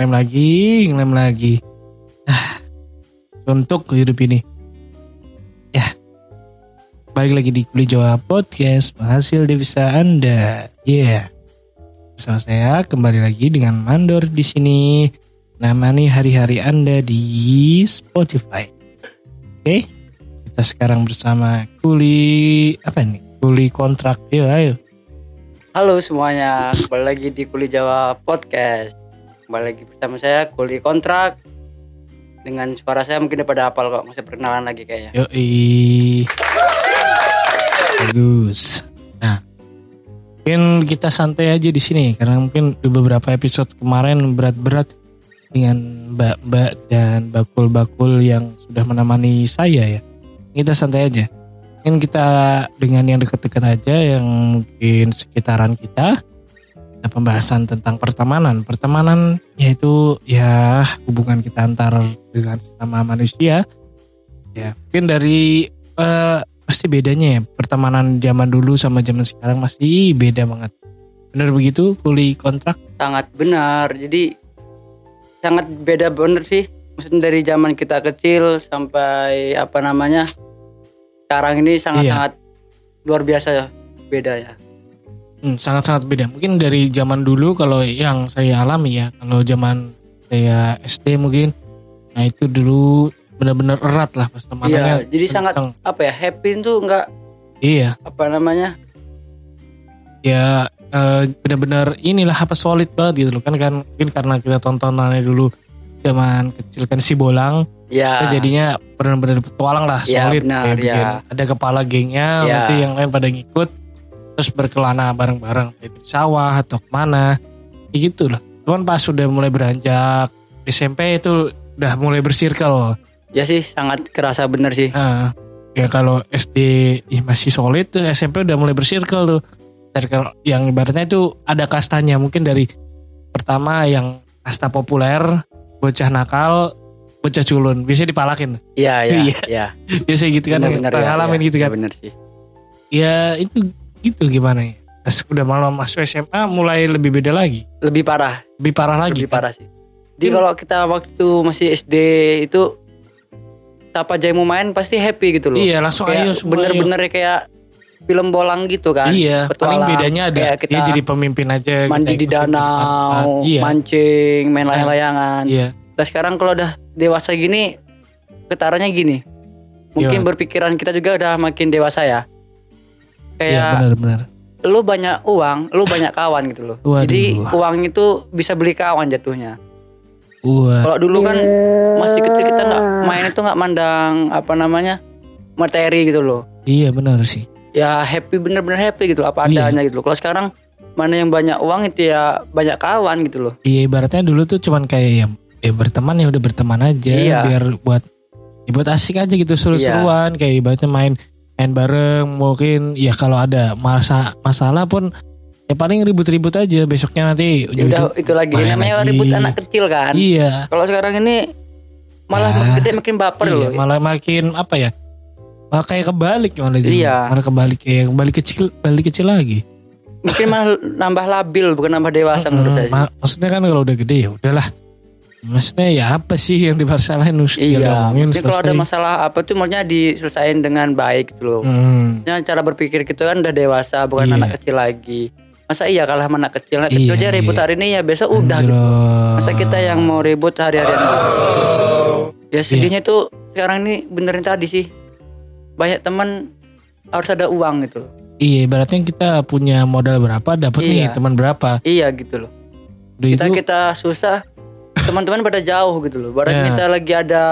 ngelem lagi, ngelem lagi. Ah, untuk hidup ini. Ya, balik lagi di Kuli Jawa Podcast, penghasil devisa Anda. Iya, bersama saya kembali lagi dengan Mandor di sini. Namani hari-hari Anda di Spotify. Oke, kita sekarang bersama Kuli apa nih? Kuli kontrak. Yuk, ayo. Halo semuanya, kembali lagi di Kuli Jawa Podcast. Kembali lagi bersama saya Kuli Kontrak. Dengan suara saya mungkin pada hafal kok, masih perkenalan lagi kayaknya. Yoi. Bagus. Nah, mungkin kita santai aja di sini karena mungkin di beberapa episode kemarin berat-berat dengan mbak-mbak dan bakul-bakul yang sudah menemani saya ya. Kita santai aja. Mungkin kita dengan yang dekat-dekat aja yang mungkin sekitaran kita. Pembahasan tentang pertemanan. Pertemanan yaitu ya hubungan kita antar dengan sama manusia. Ya, mungkin dari eh, pasti bedanya ya. Pertemanan zaman dulu sama zaman sekarang masih beda banget. Benar begitu? Kuli kontrak? Sangat benar, jadi sangat beda bener sih. Maksudnya dari zaman kita kecil sampai apa namanya sekarang ini sangat-sangat luar biasa ya beda ya. Hmm, sangat-sangat beda. Mungkin dari zaman dulu kalau yang saya alami ya, kalau zaman saya SD mungkin, nah itu dulu benar-benar erat lah pertemanannya. Iya, jadi sangat tentang- apa ya happy itu enggak Iya, apa namanya ya eh, benar-benar inilah apa solid banget gitu loh kan kan mungkin karena kita tontonannya dulu zaman kecil kan si bolang ya kita jadinya benar-benar petualang lah Iya, solid benar, kayak bikin iya. ada kepala gengnya Iya. nanti yang lain pada ngikut terus berkelana bareng-bareng di sawah atau ke mana kayak gitu lah cuman pas sudah mulai beranjak SMP itu udah mulai bersirkel ya sih sangat kerasa bener sih. Nah, ya kalau SD ya masih solid tuh SMP udah mulai bersirkel tuh. Circle yang ibaratnya itu ada kastanya mungkin dari pertama yang kasta populer, bocah nakal, bocah culun, biasanya dipalakin. Iya iya Iya. iya. Biasa gitu kan, Bener-bener pernah ya, ngalamin ya, gitu ya kan. bener sih. Ya itu gitu gimana ya. Pas udah malam masuk SMA mulai lebih beda lagi, Lebih parah, lebih parah lagi. lebih kan. parah sih. Jadi Hmm. kalau kita waktu masih SD itu siapa aja yang mau main pasti happy gitu loh. Iya langsung ayo kayak ayo. bener-bener kayak film bolang gitu kan. Iya, paling Petualang, bedanya ada kayak kita dia jadi pemimpin aja. mandi kita di danau, Iya, mancing, main layang-layangan. iya. Nah sekarang kalau udah dewasa gini, ketaranya gini. Mungkin Iya. berpikiran kita juga udah makin dewasa ya. Iya Kayak benar-benar. lu banyak uang, lu banyak kawan gitu loh. Waduh. Jadi uang itu bisa beli kawan jatuhnya. Wah, Kalau dulu kan masih kecil kita nggak main itu nggak mandang apa namanya materi gitu loh. iya benar sih. Ya happy bener-bener happy gitu apa Iya. adanya gitu loh. Kalau sekarang mana yang banyak uang itu ya banyak kawan gitu loh. Iya ibaratnya dulu tuh cuman kayak ya, ya berteman ya udah berteman aja Iya. biar buat ya buat asik aja gitu seru-seruan kayak ibaratnya main main bareng mungkin ya kalau ada masa masalah pun ya paling ribut-ribut aja besoknya nanti udah itu lagi namanya lagi. ribut anak kecil kan. iya Kalau sekarang ini malah Ya. makin gede makin baper iya, loh. malah makin apa ya malah kayak kebalik malah jadi Iya. malah kebalik kayak kembali kecil balik kecil lagi Mungkin malah nambah labil bukan nambah dewasa menurut saya. Sih. ma- maksudnya kan kalau udah gede ya udahlah maksudnya ya apa sih yang dimarsalahin Tinggal Iya. diomongin, Mungkin kalau ada masalah apa tuh maunya diselesain dengan baik gitu loh. Hmm. Maksudnya cara berpikir kita kan udah dewasa bukan Iya. anak kecil lagi. Masa iya kalah sama anak kecil? Anak kecil Iya, aja ribut iya. hari ini ya besok udah gitu. Masa kita yang mau ribut gitu. Iya. Ya sedihnya tuh sekarang ini benerin tadi sih. Banyak teman harus ada uang gitu loh. Iya, ibaratnya kita punya modal berapa, dapat nih Iya. teman berapa. Iya gitu loh. Udah Kita itu, kita susah, teman-teman pada jauh gitu loh. Barang Ya. kita lagi ada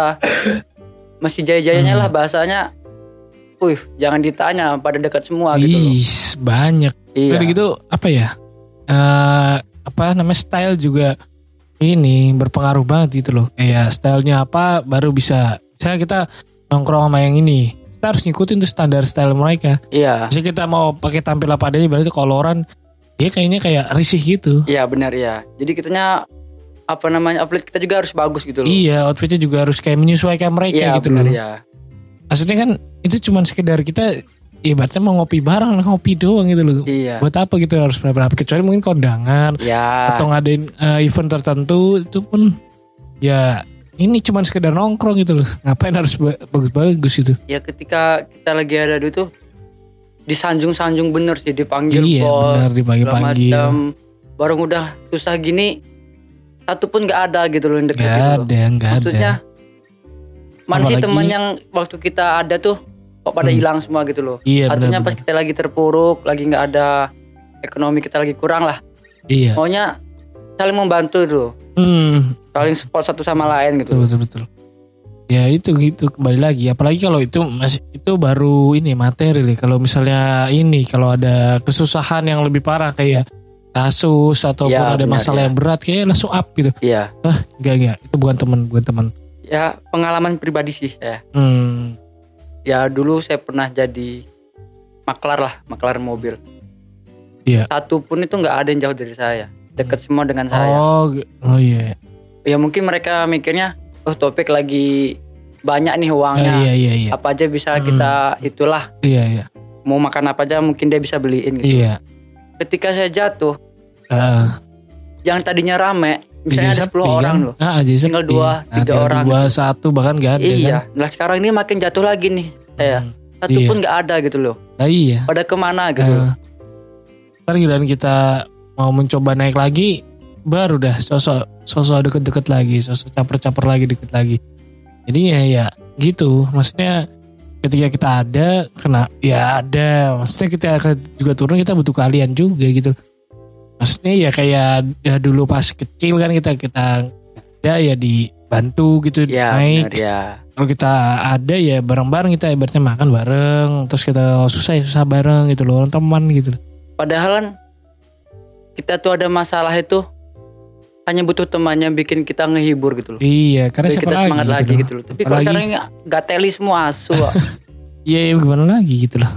masih jaya-jayanya Hmm. lah bahasanya. Wih, jangan ditanya pada dekat semua gitu loh. ih, banyak. Iya. Udah gitu apa ya? Eh apa namanya style juga ini berpengaruh banget gitu loh. Kayak stylenya apa baru bisa. Misalnya kita nongkrong sama yang ini, kita harus ngikutin tuh standar style mereka. Iya. Misalnya kita mau pakai tampil apa adanya, berarti koloran, dia kayaknya kayak risih gitu. Iya benar ya. Jadi kitanya apa namanya outfit kita juga harus bagus gitu loh. Iya, outfitnya juga harus kayak menyesuaikan mereka Iya gitu benar loh. ya. Maksudnya kan itu cuman sekedar kita ibaratnya mau ngopi bareng ngopi doang gitu loh. Iya. Buat apa gitu harus berapa kecuali mungkin kondangan Ya. atau ngadain eh, event tertentu itu pun ya ini cuman sekedar nongkrong gitu loh. Ngapain harus ba- bagus-bagus gitu. Ya ketika kita lagi ada di itu disanjung-sanjung bener sih dipanggil iya bos. benar segala dipanggil-panggil. macam. Udah susah gini satu pun nggak ada gitu loh yang deket Gak gitu loh. ada, gak ada. Maksudnya mana sih teman yang waktu kita ada tuh kok pada Hmm. hilang semua gitu loh. Iya Artinya pas kita lagi terpuruk, lagi nggak ada ekonomi kita lagi kurang lah. Iya. Maunya saling membantu itu loh. Hmm, Saling support satu sama lain gitu. betul betul betul. Ya itu gitu kembali lagi. Apalagi kalau itu masih itu baru ini materi. Kalau misalnya ini kalau ada kesusahan yang lebih parah kayak kasus ataupun Ya, ada benar, masalah ya. yang berat kayak langsung up gitu. Iya. Ah, enggak enggak. Itu bukan teman, bukan teman. Ya pengalaman pribadi sih saya. Hmm, Ya dulu saya pernah jadi maklar lah, maklar mobil. Iya. Satu pun itu nggak ada yang jauh dari saya. Deket semua dengan saya. Oh, oh iya. Ya mungkin mereka mikirnya, oh topik lagi banyak nih uangnya. iya iya iya. Apa aja bisa Hmm. kita itulah. Iya iya. Mau makan apa aja mungkin dia bisa beliin gitu. Iya. Ketika saya jatuh, Ah, yang tadinya rame, misalnya jadi ada 10 sepi orang kan? loh. Ah, jadi Tinggal sepi. dua, Nah, tiga orang Dua, satu bahkan gak ada kan. Iya, nah sekarang ini makin jatuh lagi nih saya. Hmm. Satu Iya. pun nggak ada gitu loh. Nah, iya. Pada ke mana gitu. Eh, ntar giliran kita mau mencoba naik lagi baru dah sosok sosok deket-deket lagi sosok caper-caper lagi deket lagi jadi ya ya gitu maksudnya ketika kita ada kena ya ada. Maksudnya kita juga turun kita butuh kalian juga gitu. Maksudnya ya kayak ya dulu pas kecil kan kita kita ada ya dibantu gitu Ya, naik. benar ya. kalau kita ada ya bareng-bareng kita ibaratnya makan bareng terus kita susah ya susah bareng gitu loh teman gitu. Padahal kan kita tuh ada masalah itu hanya butuh temannya bikin kita ngehibur gitu loh. Iya, karena siapa kita lagi semangat gitu lagi gitu loh. Tapi kalau sekarang ini gak teli semua asu. Iya, ya gimana lagi gitu loh.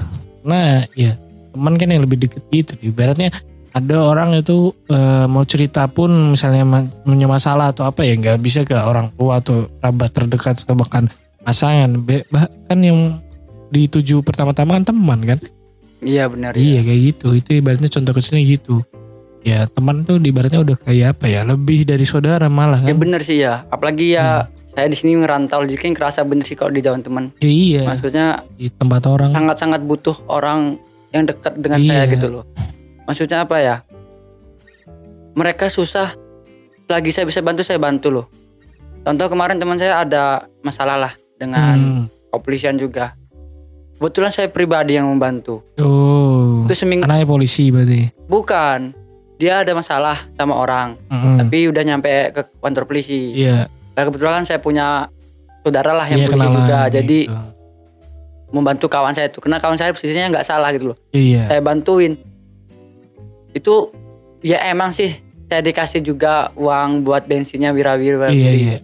Nah, ya teman kan yang lebih deket gitu. Ibaratnya ada orang itu eh, mau cerita pun misalnya punya masalah atau apa ya nggak bisa ke orang tua atau kerabat terdekat atau bahkan pasangan. Bahkan yang dituju pertama-tama kan teman kan. iya benar Iya ya. kayak gitu. Itu ibaratnya contoh kecilnya gitu. Ya teman tuh ibaratnya udah kayak apa ya lebih dari saudara malah Ya kan. benar sih ya. Apalagi ya saya di sini ngerantau jadi kan kerasa bener sih kalau di jauh teman. Iya Maksudnya di tempat orang. sangat-sangat butuh orang yang dekat dengan Iya. saya gitu loh. Maksudnya apa ya? Mereka susah, lagi saya bisa bantu saya bantu loh. Contoh kemarin teman saya ada masalah lah dengan Hmm. kepolisian juga. Kebetulan saya pribadi yang membantu. Oh. Itu seminggu Anaknya polisi berarti. bukan. Dia ada masalah sama orang, Mm-mm. tapi udah nyampe ke kantor polisi. Iya, Nah, kebetulan kan saya punya saudara lah yang iya polisi juga, jadi gitu. membantu kawan saya itu. Karena kawan saya posisinya nggak salah gitu loh. Iya. saya bantuin itu ya emang sih saya dikasih juga uang buat bensinnya wira-wira Iya, iya.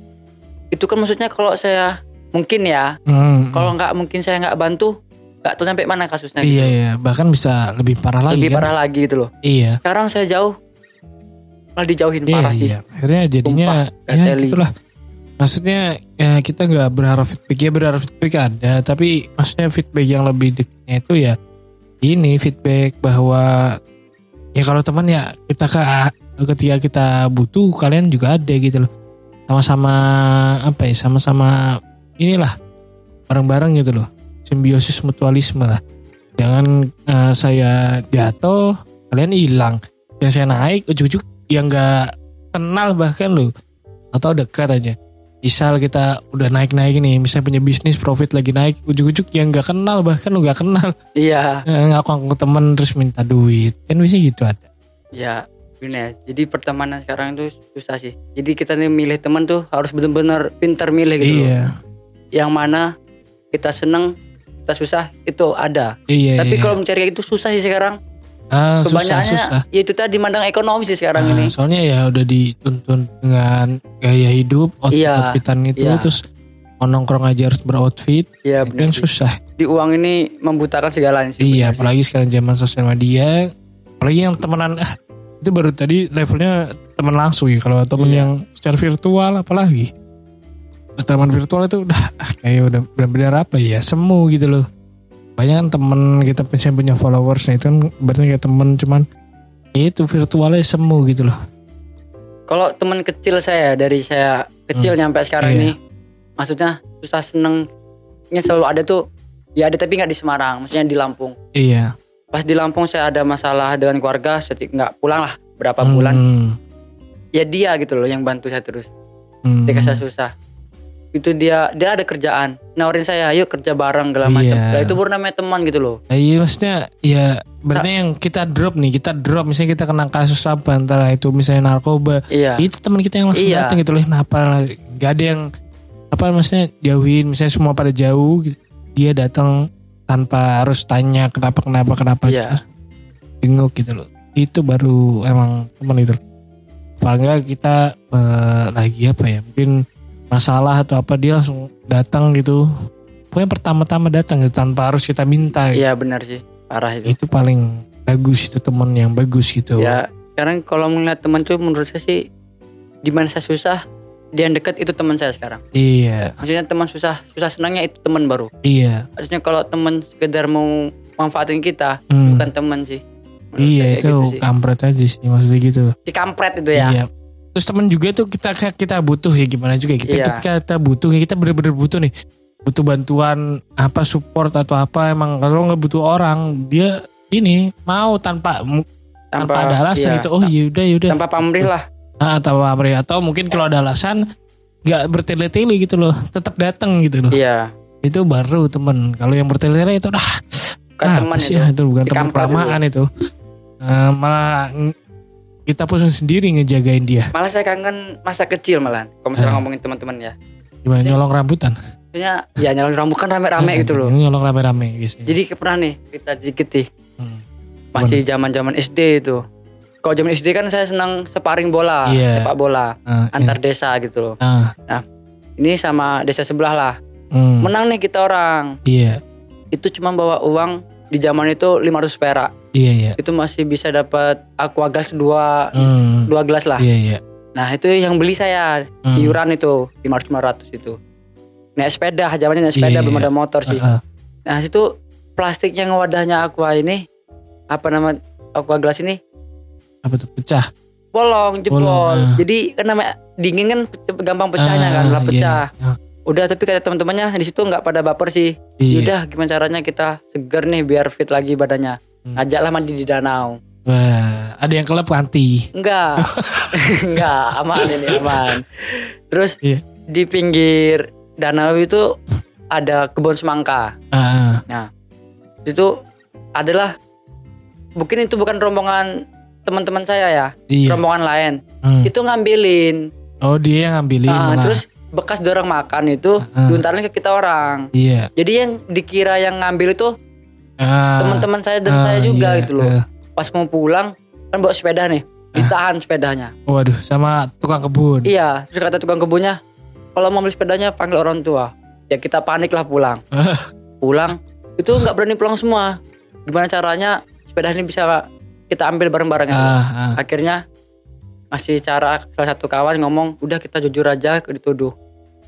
itu kan maksudnya kalau saya mungkin ya Mm, kalau nggak mungkin saya nggak bantu nggak tahu sampai mana kasusnya Iya, gitu. iya. Bahkan bisa lebih parah lagi lebih kan. parah lagi gitu loh Iya. sekarang saya jauh malah dijauhin Iya, parah sih iya. Akhirnya jadinya Sumpah, ya Teli. gitulah. Maksudnya ya kita nggak berharap feedback ya berharap feedback ada, tapi maksudnya feedback yang lebih dekatnya itu ya ini feedback bahwa ya kalau teman ya kita ke ketika kita butuh kalian juga ada gitu loh. Sama-sama apa ya sama-sama inilah bareng-bareng gitu loh. Simbiosis mutualisme lah. Jangan eh, saya jatuh kalian hilang. Dan saya naik ujuk-ujuk yang nggak kenal bahkan loh. Atau dekat aja. Misal kita udah naik-naik nih misalnya punya bisnis profit lagi naik ujuk-ujuk yang nggak kenal bahkan lu nggak kenal. Iya. Eh, ngaku-ngaku temen terus minta duit. Kan bisa gitu ada. Ya gini ya. Jadi pertemanan sekarang itu susah sih. Jadi kita nih milih teman tuh harus bener-bener pintar milih gitu loh. iya. Yang mana kita seneng kita susah itu ada iya Tapi iya. kalau mencari itu susah sih sekarang. ah, susah Kebanyakannya susah ya itu tadi mandang ekonomi sih sekarang Ah, ini. soalnya ya udah dituntun dengan gaya hidup outfit Iya, outfitan itu iya. terus mau nongkrong aja harus beroutfit Iya benar. sih. susah Di uang ini membutakan segalanya sih. Iya, apalagi sekarang zaman sosial media, apalagi yang temenan ah, itu baru tadi levelnya teman langsung ya. Kalau temen Iya. yang secara virtual apalagi. Teman virtual itu udah ah, kayak udah benar-benar apa ya, semu gitu loh. banyak kan temen kita misalnya punya followers nah itu kan berarti kayak temen cuman ya itu virtualnya semu gitu loh Kalau teman kecil saya dari saya kecil nyampe sekarang Iya. ini, maksudnya susah senengnya selalu ada tuh. Ya ada tapi nggak di Semarang, maksudnya di Lampung. iya Pas di Lampung saya ada masalah dengan keluarga, seti- nggak pulang lah berapa bulan. Hmm, Ya dia gitu loh yang bantu saya terus. hmm. Ketika saya susah. Itu dia dia ada kerjaan, nawarin saya ayo kerja bareng segala macam. Iya. Nah, itu baru namanya teman gitu loh. Nah, iya maksudnya ya berarti yang kita drop nih kita drop misalnya kita kena kasus apa antara itu misalnya narkoba Iya. itu teman kita yang langsung Iya. datang gitu loh kenapa gak ada yang apa maksudnya jauhin misalnya semua pada jauh gitu. dia datang tanpa harus tanya kenapa kenapa kenapa Iya. bingung gitu loh itu baru emang teman itu paling kita eh, lagi apa ya mungkin masalah atau apa dia langsung datang gitu pokoknya pertama-tama datang gitu tanpa harus kita minta gitu. Iya benar sih, parah itu. itu paling bagus itu teman yang bagus gitu Ya, sekarang kalau melihat teman tuh menurut saya sih di mana saya susah, dia yang dekat itu teman saya sekarang. iya Maksudnya teman susah, susah senangnya itu teman baru. iya Maksudnya kalau teman sekedar mau manfaatin kita, Hmm. bukan teman sih. Menurut iya itu gitu sih. kampret aja sih maksudnya gitu Si kampret itu ya. Iya. Terus teman juga tuh kita kita butuh ya gimana juga kita Iya. ketika kita butuh ya kita bener-bener butuh nih. Butuh bantuan apa support atau apa emang kalau nggak butuh orang dia ini mau tanpa tanpa, ada alasan iya, gitu. Oh yaudah yaudah Tanpa pamrih lah. ah, atau pamrih. Atau mungkin kalau ada alasan nggak bertele-tele gitu loh. Tetap datang gitu loh. Iya. itu baru temen. Kalau yang bertele-tele itu udah Bukan ah, teman itu. ya, itu. Bukan teman kelamaan itu. Eh, malah kita pusing sendiri ngejagain dia Malah saya kangen masa kecil malahan. Kalau misalnya Eh. ngomongin teman-teman ya. gimana nyolong rambutan Maksudnya ya nyalon rambut kan rame-rame gitu loh. Nyolong rame-rame biasanya. Jadi pernah nih cerita dikit nih. Hmm. Masih zaman-zaman SD itu. Kalau zaman SD kan saya senang sparring bola, Iya. sepak bola Ah, antar desa gitu loh. Ah, Ini sama desa sebelah lah. hmm, Menang nih kita orang. Iya, Itu cuma bawa uang di zaman itu 500 perak. iya, iya. Itu masih bisa dapat aqua gas dua Hmm, dua gelas lah. Iya, iya. Nah, itu yang beli saya. Hmm. Iuran itu 500 500 itu. Naik sepeda, zamannya naik sepeda Iya, belum iya. ada motor sih. Ah, ah. Nah, itu plastik yang wadahnya aqua ini apa nama aqua gelas ini Apa tuh pecah? bolong jebol. Bolong, ah. Jadi kan namanya dingin kan gampang pecahnya kan, Ah, lah iya. pecah. Ah, Udah tapi kata teman-temannya di situ nggak pada baper sih. Iya. Udah gimana caranya kita seger nih biar fit lagi badannya. Hmm. Ajaklah mandi di danau. Wah, ada yang kelap anti. Enggak. Enggak, aman ini aman. Terus Iya. di pinggir danau itu ada kebun semangka. Ah, Itu adalah mungkin itu bukan rombongan teman-teman saya ya, iya. rombongan lain. Hmm. Itu ngambilin. Oh, dia yang ngambilin. Nah, malah. terus bekas dorong makan itu Ah. diuntarin ke kita orang. Iya. Jadi yang dikira yang ngambil itu Ah, teman-teman saya dan ah, saya juga iya, gitu loh. eh. Pas mau pulang kan bawa sepeda nih, ditahan sepedanya. waduh, sama tukang kebun. Iya, terus kata tukang kebunnya, kalau mau beli sepedanya panggil orang tua. Ya kita panik lah pulang. pulang itu nggak berani pulang semua. Gimana caranya sepeda ini bisa kita ambil bareng-bareng. Ah, ah. Akhirnya ngasih cara salah satu kawan ngomong, udah kita jujur aja dituduh.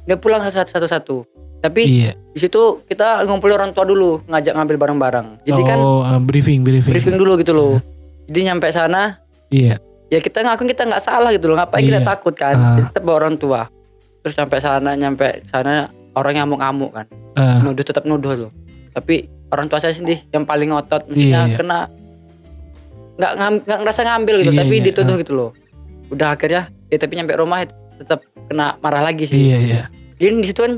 Dia pulang satu-satu. Tapi Iya. di situ kita ngumpulin orang tua dulu, ngajak ngambil bareng-bareng. Jadi kan oh, ah, briefing, briefing. briefing dulu gitu loh. Jadi nyampe sana, Iya. ya kita ngakuin kita nggak salah gitu loh. Ngapain kita Iya. takut kan? Ah. Jadi tetap bawa orang tua. Terus sampai sana, nyampe sana orang ngamuk-ngamuk kan. Ah, nuduh tetap nuduh loh tapi orang tua saya sendiri yang paling ngotot Iya, maksudnya iya. kena nggak nggak ngerasa ngambil gitu Iya, tapi iya, dituduh ah. gitu loh udah akhirnya ya tapi nyampe rumah tetap kena marah lagi sih iya, iya. Jadi di situ kan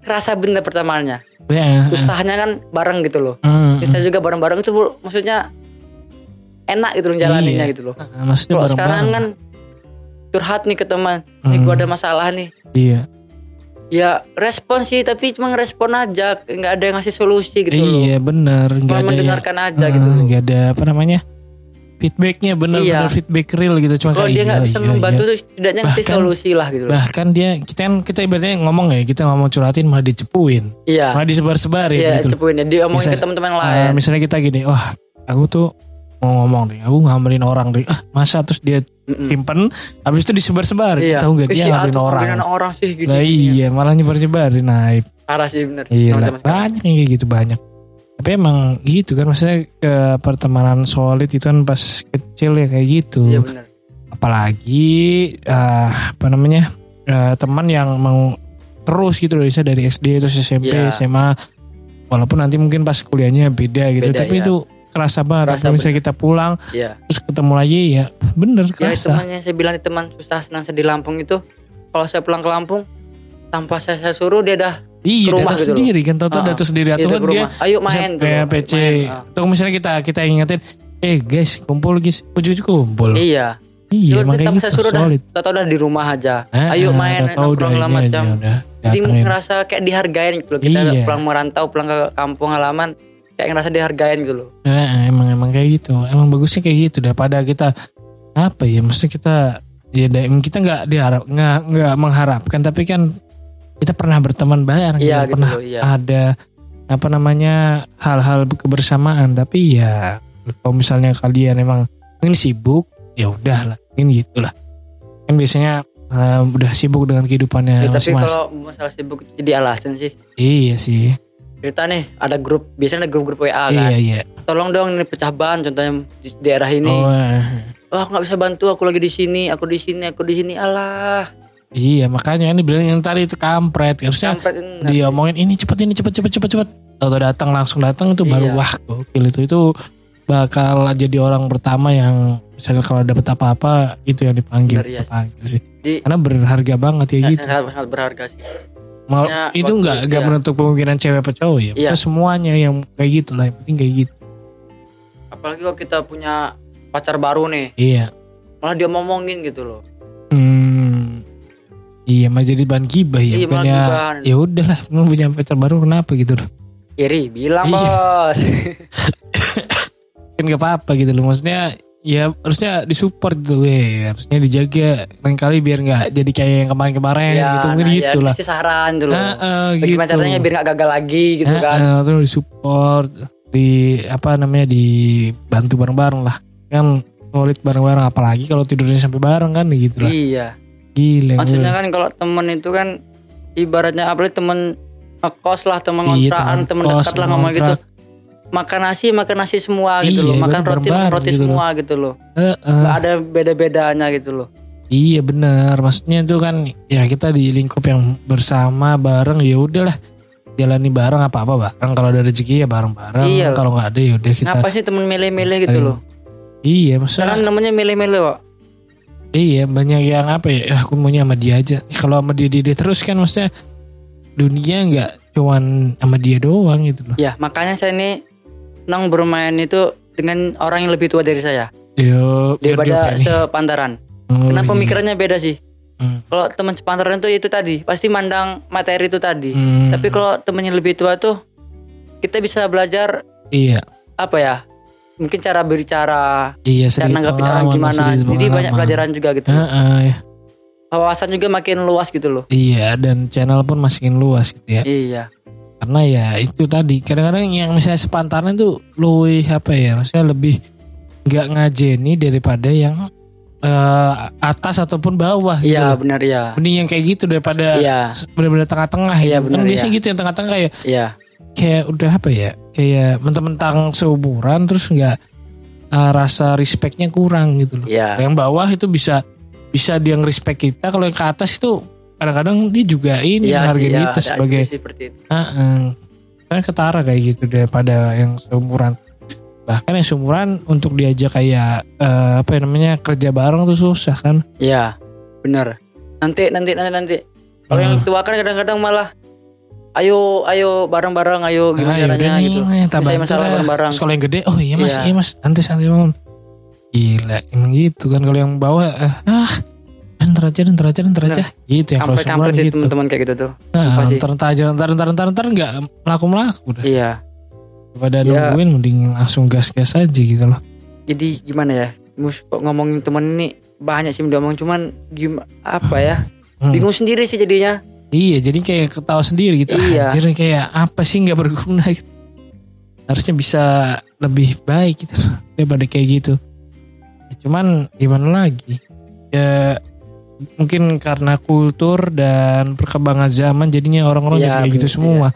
kerasa bener pertamanya. Ya, susahnya kan bareng gitu loh. Terus saya juga bareng-bareng itu Bu, maksudnya enak gitu loh jalaninnya Iya. gitu loh. Ah, maksudnya kalau sekarang kan curhat nih ke teman nih Hmm. gua ada masalah nih. Iya. ya respon sih tapi cuma ngerespon aja nggak ada yang ngasih solusi gitu loh. Iya benar, nggak ada yang, mendengarkan aja Ah, gitu nggak ada apa namanya feedbacknya benar Iya. benar feedback real gitu. Cuma kalau dia nggak iya, bisa iya, membantu iya. tuh setidaknya Bahkan- solusi lah gitu loh. bahkan dia kita kan kita ibaratnya ngomong ya kita ngomong curhatin malah dicepuin. Iya. Malah disebar-sebarin iya gitu cepuin ya dia omongin Bisa- ke teman-teman Ah, lain. misalnya kita gini wah aku tuh mau ngomong deh aku ngambilin orang deh ah masa terus dia Mm-mm. simpen habis itu disebar-sebar. Iya. Tahu nggak dia si Atu orang? orang sih gitu lah iya malah nyebar-nyebarin nah parah sih bener. Iya banyak yang kayak gitu banyak Tapi emang gitu kan maksudnya ke pertemanan solid itu kan pas kecil ya kayak gitu. Iya benar. Apalagi eh, apa namanya eh, teman yang mau terus gitu loh bisa dari SD terus SMP Iya. SMA walaupun nanti mungkin pas kuliahnya beda gitu Beda, tapi ya. itu kerasa banget Kerasa misalnya kita pulang Iya. terus ketemu lagi ya bener Ya itu kerasa makanya saya bilang teman susah senang saya di Lampung itu kalau saya pulang ke Lampung tanpa saya, saya suruh dia dah iya ke rumah datang gitu loh. sendiri kan tau-tau Ah, datang sendiri atau itu kan dia. Ayo main tuh. kayak PC ah. atau misalnya kita kita ingetin eh guys kumpul guys ujung-ujung kumpul Iya. iya emang kayak tanpa gitu suruh dah. solid Tahu udah di rumah aja. Eh, Ayo main tahu-tahu udah nongkrong segala ini aja, macam. udah Jadi ngerasa kayak dihargain gitu loh. Kita Iya. pulang merantau, pulang ke kampung halaman kayak ngerasa dihargain gitu loh. Eh, emang emang kayak gitu. Emang bagusnya kayak gitu daripada kita apa ya? Maksudnya kita ya kita nggak diharap nggak nggak mengharapkan tapi kan kita pernah berteman bareng, Iya kita gitu pernah loh, iya. ada apa namanya hal-hal kebersamaan. Tapi ya kalau misalnya kalian emang ini sibuk, ya udahlah, ini gitulah. Kan biasanya eh, udah sibuk dengan kehidupannya Ya, tapi kalau masalah sibuk itu jadi alasan sih. Iya sih. Cerita nih, ada grup, biasanya ada grup-grup WA Iya kan. iya. Tolong dong ini pecah ban contohnya di daerah ini. Oh, eh. Oh, aku nggak bisa bantu, aku lagi di sini, aku di sini, aku di sini. Alah, Iya makanya ini bilang yang tadi itu kampret harusnya sampai dia omongin ini cepet ini cepet cepet cepet cepet atau datang langsung datang itu baru Iya. wah gokil itu itu bakal jadi orang pertama yang misalnya kalau dapet apa-apa itu yang dipanggil Bener, iya. dipanggil sih Di- karena berharga banget ya gitu sangat, sangat berharga sih. Mau- Ya, itu nggak nggak iya. menutup kemungkinan cewek apa cowok ya Iya. Semuanya yang kayak gitu lah yang penting kayak gitu Apalagi kalau kita punya pacar baru nih, iya malah dia ngomongin gitu loh. Iya mah jadi bahan gibah ya Iya, gibahan. ya udahlah lu punya pacar baru kenapa gitu loh Iri, bilang Iya. bos. kan gak apa-apa gitu loh maksudnya ya harusnya disupport gitu weh harusnya dijaga lain kali biar nggak jadi kayak yang kemarin-kemarin gitu mungkin nah, gitu ya, lah kasih saran dulu. Heeh, Bagaimana gitu caranya biar gak gagal lagi gitu kan. Heeh, terus disupport di apa namanya dibantu bareng-bareng lah kan solid bareng-bareng apalagi kalau tidurnya sampai bareng kan gitu lah Iya. Gila Maksudnya kan kalau temen itu kan ibaratnya apalagi temen ngekos lah, temen Iya, kontrakan, temen temen kos, dekat lah temen ngomong gitu. Makan nasi, makan nasi semua gitu Iya, loh. Makan roti, makan roti gitu loh. semua gitu loh. Heeh. Gak ada beda-bedanya gitu loh. Iya benar, maksudnya itu kan ya kita di lingkup yang bersama bareng ya udahlah jalani bareng apa apa bareng kalau ada rezeki ya bareng bareng Iya. kalau nggak ada ya udah kita Ngapa sih temen milih-milih gitu loh. iya maksudnya namanya milih-milih kok. Iya banyak yang apa ya "Ah, aku maunya sama dia aja kalau sama dia, dia, dia terus kan maksudnya dunia nggak cuman sama dia doang gitu loh Ya makanya saya ini senang bermain itu dengan orang yang lebih tua dari saya. yo dia Daripada sepantaran. Oh, Karena iya. pemikirannya beda sih. Hmm. Kalau teman sepantaran tuh itu tadi. Pasti mandang materi itu tadi. Hmm, Tapi kalau temennya lebih tua tuh kita bisa belajar iya apa ya? Mungkin cara berbicara, iya cara sedikit nanggapin orang gimana. Jadi banyak pelajaran juga gitu. Heeh, ya. Wawasan juga makin luas gitu loh. iya dan channel pun makin luas gitu ya Iya. karena ya itu tadi kadang-kadang yang misalnya sepantaran itu lebih apa ya maksudnya lebih nggak ngajeni daripada yang eh, atas ataupun bawah gitu Iya benar ya. mending yang kayak gitu daripada Iya. benar-benar tengah-tengah Iya, gitu kan benar, biasanya iya. gitu yang tengah-tengah kayak Iya. kayak udah apa ya kayak mentang-mentang seumuran terus nggak eh, rasa respectnya kurang gitu loh Iya. yang bawah itu bisa bisa dia nge-respect kita kalau yang ke atas itu kadang-kadang dia juga ini menghargai sih, ya, kita sebagai seperti itu. Heeh. kan ketara kayak gitu daripada yang seumuran bahkan yang seumuran untuk diajak kayak eh, apa ya namanya kerja bareng tuh susah kan Iya. Benar. Nanti nanti nanti nanti. Kalau yang tua kan kadang-kadang malah ayo ayo bareng-bareng ayo gimana yaudah caranya nih, gitu. bantu masalah lah. bareng-bareng. Kalau yang gede oh iya mas Iya. iya mas santai santai bangun gila emang gitu kan kalau yang bawah eh, ah ntar aja ntar aja ntar aja gitu ya kalau sih gitu teman-teman kayak gitu tuh. nah, ntar ntar aja ntar ntar ntar ntar nggak melaku melaku dah Iya. daripada Ya. nungguin mending langsung gas gas aja gitu loh Jadi gimana ya? Mus kok ngomongin temen ini banyak sih udah ngomong cuman gimana apa ya? Hmm. Bingung sendiri sih jadinya. Iya jadi kayak ketawa sendiri gitu Iya. Anjir kayak apa sih nggak berguna gitu. Harusnya bisa lebih baik gitu Daripada kayak gitu Ya, Cuman gimana lagi Ya mungkin karena kultur dan perkembangan zaman Jadinya orang-orang Iya, jadi kayak gitu semua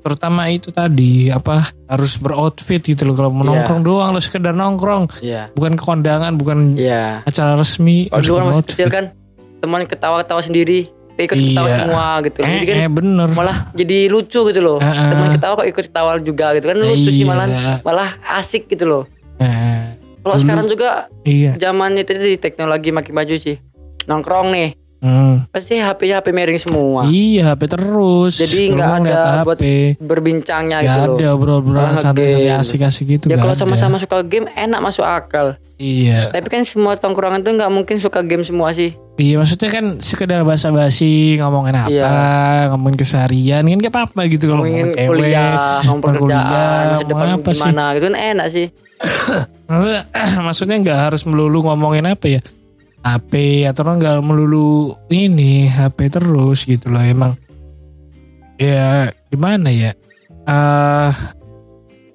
terutama itu tadi apa harus beroutfit gitu loh kalau mau Iya. nongkrong doang lo sekedar nongkrong Iya. bukan ke kondangan bukan Iya. acara resmi Kalau harus dulu kan masih beroutfit. kecil kan teman ketawa-ketawa sendiri, ikut ketawa Iya. semua gitu. eh, Jadi kan eh, bener malah jadi lucu gitu loh. Eh, eh. Teman ketawa kok ikut ketawa juga gitu kan lucu sih Iya. malah malah asik gitu loh. Eh, Kalau sekarang juga iya zaman itu di teknologi makin maju sih. Nongkrong nih, Hmm. pasti HP-nya HP miring semua. iya HP terus Jadi nggak ada buat HP Berbincangnya Gak gitu ada bro-bro Malah santai-santai asik-asik gitu Ya kalau sama-sama suka game enak masuk akal. Iya Tapi kan semua tongkrongan tuh nggak mungkin suka game semua sih. Iya maksudnya kan sekedar basa-basi ngomongin apa, Iya. ngomongin keseharian kan gak apa-apa gitu kalau Ngomongin ngomongin cewek, kuliah, ngomong pekerjaan, masa depan apa sih? gimana gitu kan enak sih. Maksudnya, maksudnya nggak harus melulu ngomongin apa ya HP atau nggak melulu ini HP terus gitu loh emang ya gimana ya eh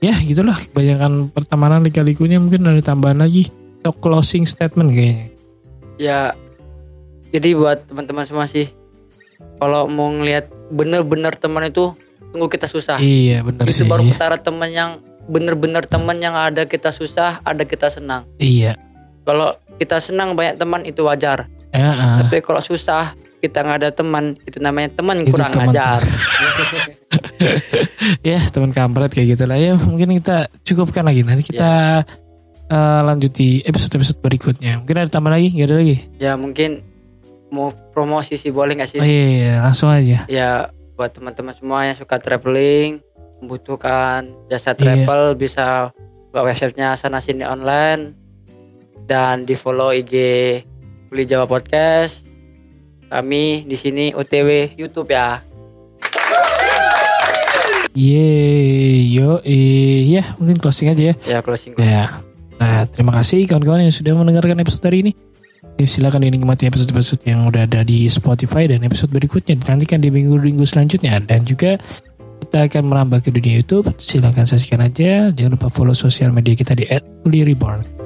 ya gitulah kebanyakan pertemanan lika-likunya mungkin ada tambahan lagi atau closing statement kayaknya Ya jadi buat teman-teman semua sih kalau mau ngelihat bener-bener teman itu tunggu kita susah. iya bener itu sih baru ketara teman yang bener-bener teman yang ada kita susah, ada kita senang. iya Kalau kita senang banyak teman itu wajar. ya ah. Tapi kalau susah kita nggak ada teman itu namanya teman kurang teman. ajar. ya teman kampret kayak gitu lah ya mungkin kita cukupkan lagi nanti kita eh, lanjut di episode-episode berikutnya mungkin ada tambah lagi nggak ada lagi ya mungkin mau promosi sih boleh nggak sih? oh iya, iya, langsung aja Ya buat teman-teman semua yang suka traveling, membutuhkan jasa Iya. travel bisa buka websitenya sana sini online dan di follow IG Kuli Jawa Podcast. Kami di sini OTW YouTube ya. Yeay, yo, eh, ya mungkin closing aja ya. Ya closing. Ya, nah, terima kasih kawan-kawan yang sudah mendengarkan episode hari ini. Ya, silakan dinikmati episode-episode yang udah ada di Spotify dan episode berikutnya dinantikan di minggu-minggu selanjutnya dan juga kita akan merambah ke dunia YouTube. Silakan saksikan aja. Jangan lupa follow sosial media kita di @kulireborn.